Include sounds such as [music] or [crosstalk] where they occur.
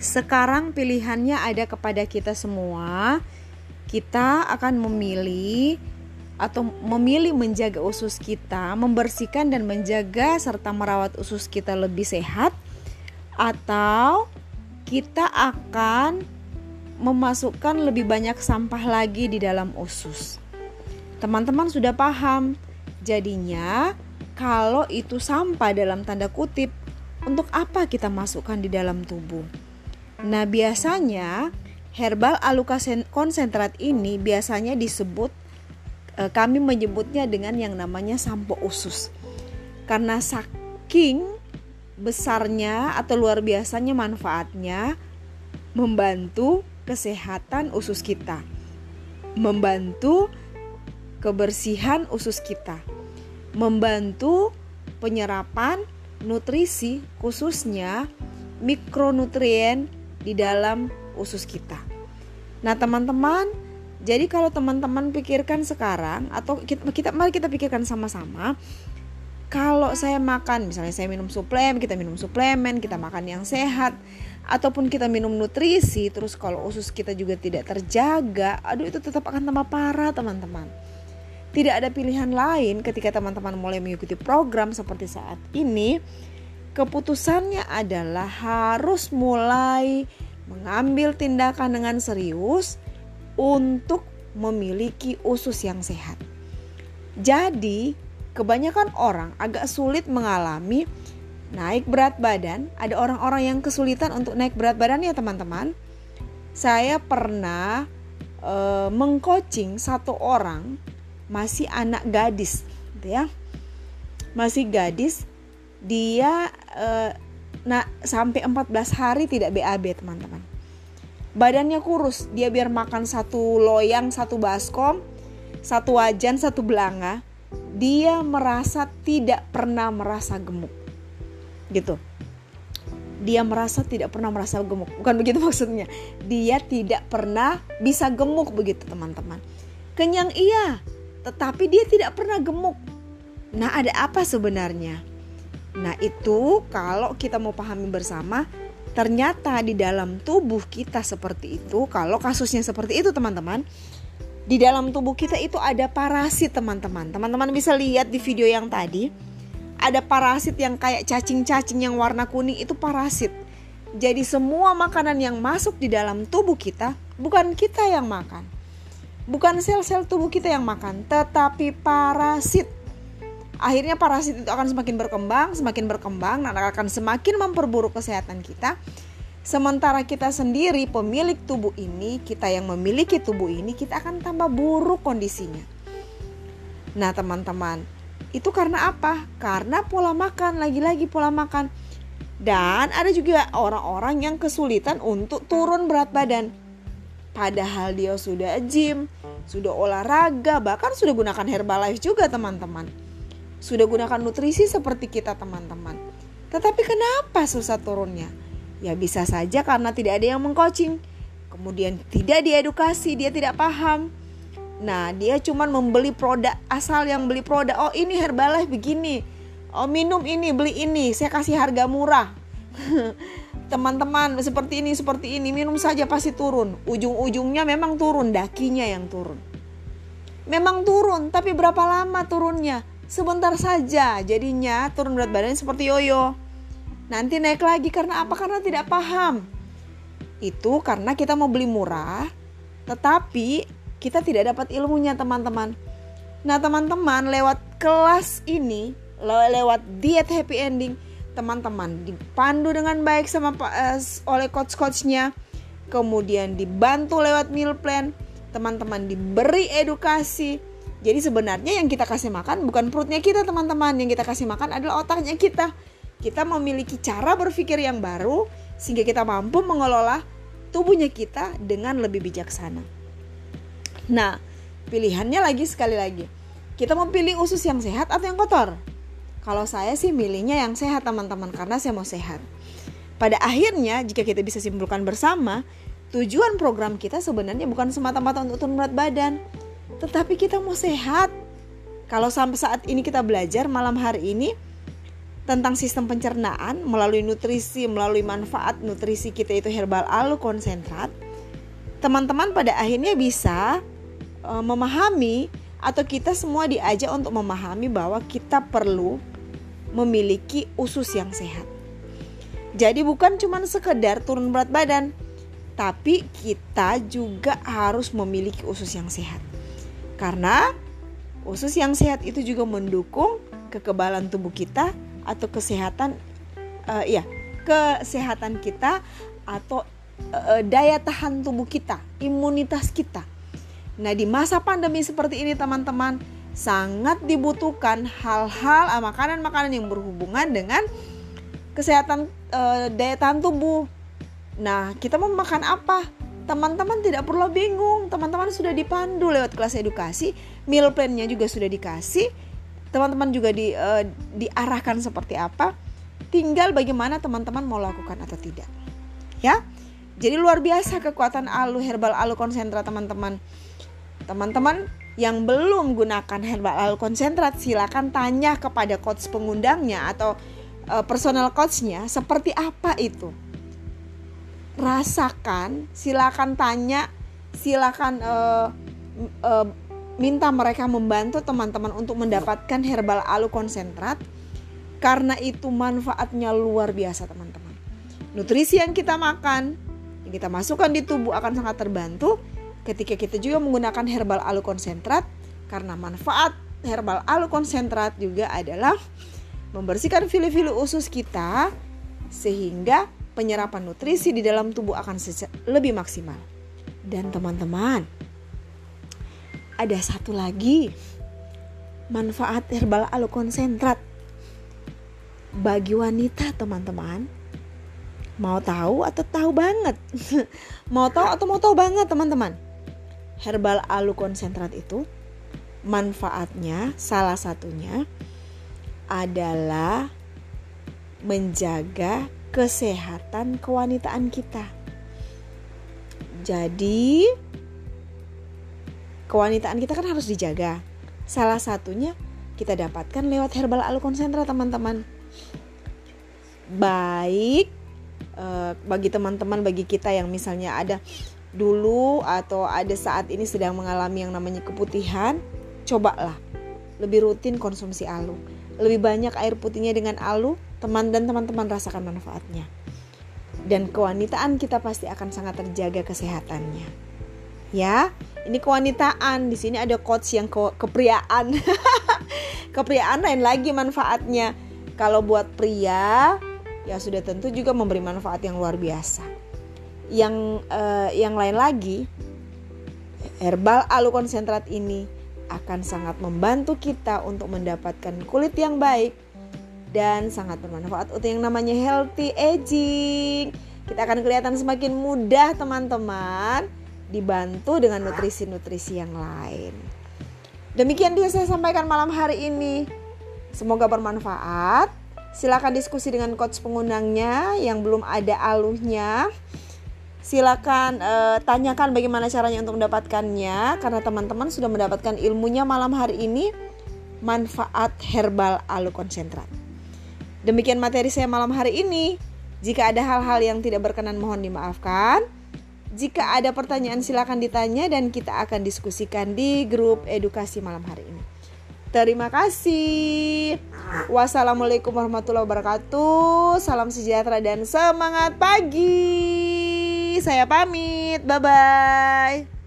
Sekarang pilihannya ada kepada kita semua. Kita akan memilih atau memilih menjaga usus kita, membersihkan dan menjaga serta merawat usus kita lebih sehat atau kita akan memasukkan lebih banyak sampah lagi di dalam usus. Teman-teman sudah paham. Jadinya kalau itu sampah dalam tanda kutip, untuk apa kita masukkan di dalam tubuh? Nah, biasanya herbal aluka konsentrat ini biasanya disebut Eh, kami menyebutnya dengan yang namanya sampo usus. Karena saking besarnya atau luar biasanya manfaatnya membantu kesehatan usus kita. Membantu kebersihan usus kita. Membantu penyerapan nutrisi khususnya mikronutrien di dalam usus kita. Nah, teman-teman, jadi kalau teman-teman pikirkan sekarang atau kita, kita mari kita pikirkan sama-sama kalau saya makan misalnya saya minum suplemen, kita minum suplemen, kita makan yang sehat ataupun kita minum nutrisi terus kalau usus kita juga tidak terjaga, aduh itu tetap akan tambah parah teman-teman. Tidak ada pilihan lain ketika teman-teman mulai mengikuti program seperti saat ini. Keputusannya adalah harus mulai mengambil tindakan dengan serius untuk memiliki usus yang sehat. Jadi, kebanyakan orang agak sulit mengalami naik berat badan. Ada orang-orang yang kesulitan untuk naik berat badan ya teman-teman. Saya pernah e, mengcoaching satu orang masih anak gadis, gitu ya. Masih gadis, dia e, nah sampai 14 hari tidak BAB teman-teman. Badannya kurus dia biar makan satu loyang satu baskom satu wajan satu belanga dia merasa tidak pernah merasa gemuk. Gitu. Dia merasa tidak pernah merasa gemuk. Bukan begitu [laughs] maksudnya. Dia tidak pernah bisa gemuk begitu teman-teman. Kenyang iya. Tetapi dia tidak pernah gemuk. Nah ada apa sebenarnya nah itu kalau kita mau pahami bersama ternyata di dalam tubuh kita seperti itu kalau kasusnya seperti itu teman-teman di dalam tubuh kita itu ada parasit teman-teman. Teman-teman bisa lihat di video yang tadi ada parasit yang kayak cacing-cacing yang warna kuning itu parasit. Jadi semua makanan yang masuk di dalam tubuh kita bukan kita yang makan. Bukan sel-sel tubuh kita yang makan tetapi parasit akhirnya parasit itu akan semakin berkembang, semakin berkembang dan akan semakin memperburuk kesehatan kita. Sementara kita sendiri pemilik tubuh ini, kita yang memiliki tubuh ini, kita akan tambah buruk kondisinya. Nah, teman-teman, itu karena apa? Karena pola makan, lagi-lagi pola makan. Dan ada juga orang-orang yang kesulitan untuk turun berat badan. Padahal dia sudah gym, sudah olahraga, bahkan sudah gunakan Herbalife juga teman-teman sudah gunakan nutrisi seperti kita teman-teman. Tetapi kenapa susah turunnya? Ya bisa saja karena tidak ada yang mengcoaching. Kemudian tidak diedukasi, dia tidak paham. Nah, dia cuma membeli produk asal yang beli produk. Oh, ini Herbalife begini. Oh, minum ini, beli ini. Saya kasih harga murah. [laughs] Teman-teman, seperti ini, seperti ini, minum saja pasti turun. Ujung-ujungnya memang turun, dakinya yang turun. Memang turun, tapi berapa lama turunnya? Sebentar saja jadinya turun berat badan seperti yoyo. Nanti naik lagi karena apa? Karena tidak paham. Itu karena kita mau beli murah, tetapi kita tidak dapat ilmunya teman-teman. Nah teman-teman lewat kelas ini, lewat diet happy ending, teman-teman dipandu dengan baik sama uh, oleh coach-coachnya, kemudian dibantu lewat meal plan, teman-teman diberi edukasi, jadi sebenarnya yang kita kasih makan bukan perutnya kita teman-teman, yang kita kasih makan adalah otaknya kita. Kita memiliki cara berpikir yang baru sehingga kita mampu mengelola tubuhnya kita dengan lebih bijaksana. Nah, pilihannya lagi sekali lagi. Kita mau pilih usus yang sehat atau yang kotor? Kalau saya sih milihnya yang sehat teman-teman karena saya mau sehat. Pada akhirnya jika kita bisa simpulkan bersama, tujuan program kita sebenarnya bukan semata-mata untuk turun berat badan, tetapi kita mau sehat. Kalau sampai saat ini kita belajar malam hari ini, tentang sistem pencernaan melalui nutrisi, melalui manfaat nutrisi kita itu herbal alu konsentrat, teman-teman pada akhirnya bisa uh, memahami atau kita semua diajak untuk memahami bahwa kita perlu memiliki usus yang sehat. Jadi bukan cuma sekedar turun berat badan, tapi kita juga harus memiliki usus yang sehat. Karena usus yang sehat itu juga mendukung kekebalan tubuh kita atau kesehatan uh, ya, kesehatan kita atau uh, daya tahan tubuh kita, imunitas kita. Nah, di masa pandemi seperti ini teman-teman, sangat dibutuhkan hal-hal makanan-makanan yang berhubungan dengan kesehatan e, daya tahan tubuh. Nah, kita mau makan apa? Teman-teman tidak perlu bingung. Teman-teman sudah dipandu lewat kelas edukasi, meal plan-nya juga sudah dikasih. Teman-teman juga di, e, diarahkan seperti apa. Tinggal bagaimana teman-teman mau lakukan atau tidak. Ya. Jadi luar biasa kekuatan alu herbal alu konsentrat teman-teman Teman-teman yang belum gunakan herbal oil konsentrat silakan tanya kepada coach pengundangnya atau uh, personal coachnya seperti apa itu. Rasakan, silakan tanya, silakan uh, uh, minta mereka membantu teman-teman untuk mendapatkan herbal alu konsentrat karena itu manfaatnya luar biasa teman-teman. Nutrisi yang kita makan, yang kita masukkan di tubuh akan sangat terbantu ketika kita juga menggunakan herbal alu konsentrat karena manfaat herbal alu konsentrat juga adalah membersihkan fili-fili usus kita sehingga penyerapan nutrisi di dalam tubuh akan lebih maksimal. Dan teman-teman, ada satu lagi. Manfaat herbal alu konsentrat bagi wanita teman-teman mau tahu atau tahu banget? [laughs] Mau tahu atau mau tahu banget teman-teman? Herbal alu konsentrat itu manfaatnya salah satunya adalah menjaga kesehatan kewanitaan kita. Jadi kewanitaan kita kan harus dijaga. Salah satunya kita dapatkan lewat herbal alu konsentrat teman-teman. Baik eh, bagi teman-teman bagi kita yang misalnya ada dulu atau ada saat ini sedang mengalami yang namanya keputihan, cobalah lebih rutin konsumsi alu. Lebih banyak air putihnya dengan alu, teman dan teman-teman rasakan manfaatnya. Dan kewanitaan kita pasti akan sangat terjaga kesehatannya. Ya, ini kewanitaan. Di sini ada coach yang ke kepriaan. [laughs] kepriaan lain lagi manfaatnya. Kalau buat pria, ya sudah tentu juga memberi manfaat yang luar biasa yang uh, yang lain lagi herbal alu konsentrat ini akan sangat membantu kita untuk mendapatkan kulit yang baik dan sangat bermanfaat untuk yang namanya healthy aging. Kita akan kelihatan semakin mudah teman-teman dibantu dengan nutrisi-nutrisi yang lain. Demikian dia saya sampaikan malam hari ini. Semoga bermanfaat. Silakan diskusi dengan coach pengundangnya yang belum ada aluhnya silakan uh, tanyakan bagaimana caranya untuk mendapatkannya karena teman-teman sudah mendapatkan ilmunya malam hari ini manfaat herbal alu konsentrat. Demikian materi saya malam hari ini. Jika ada hal-hal yang tidak berkenan mohon dimaafkan. Jika ada pertanyaan silakan ditanya dan kita akan diskusikan di grup edukasi malam hari ini. Terima kasih. Wassalamualaikum warahmatullahi wabarakatuh. Salam sejahtera dan semangat pagi saya pamit. Bye bye.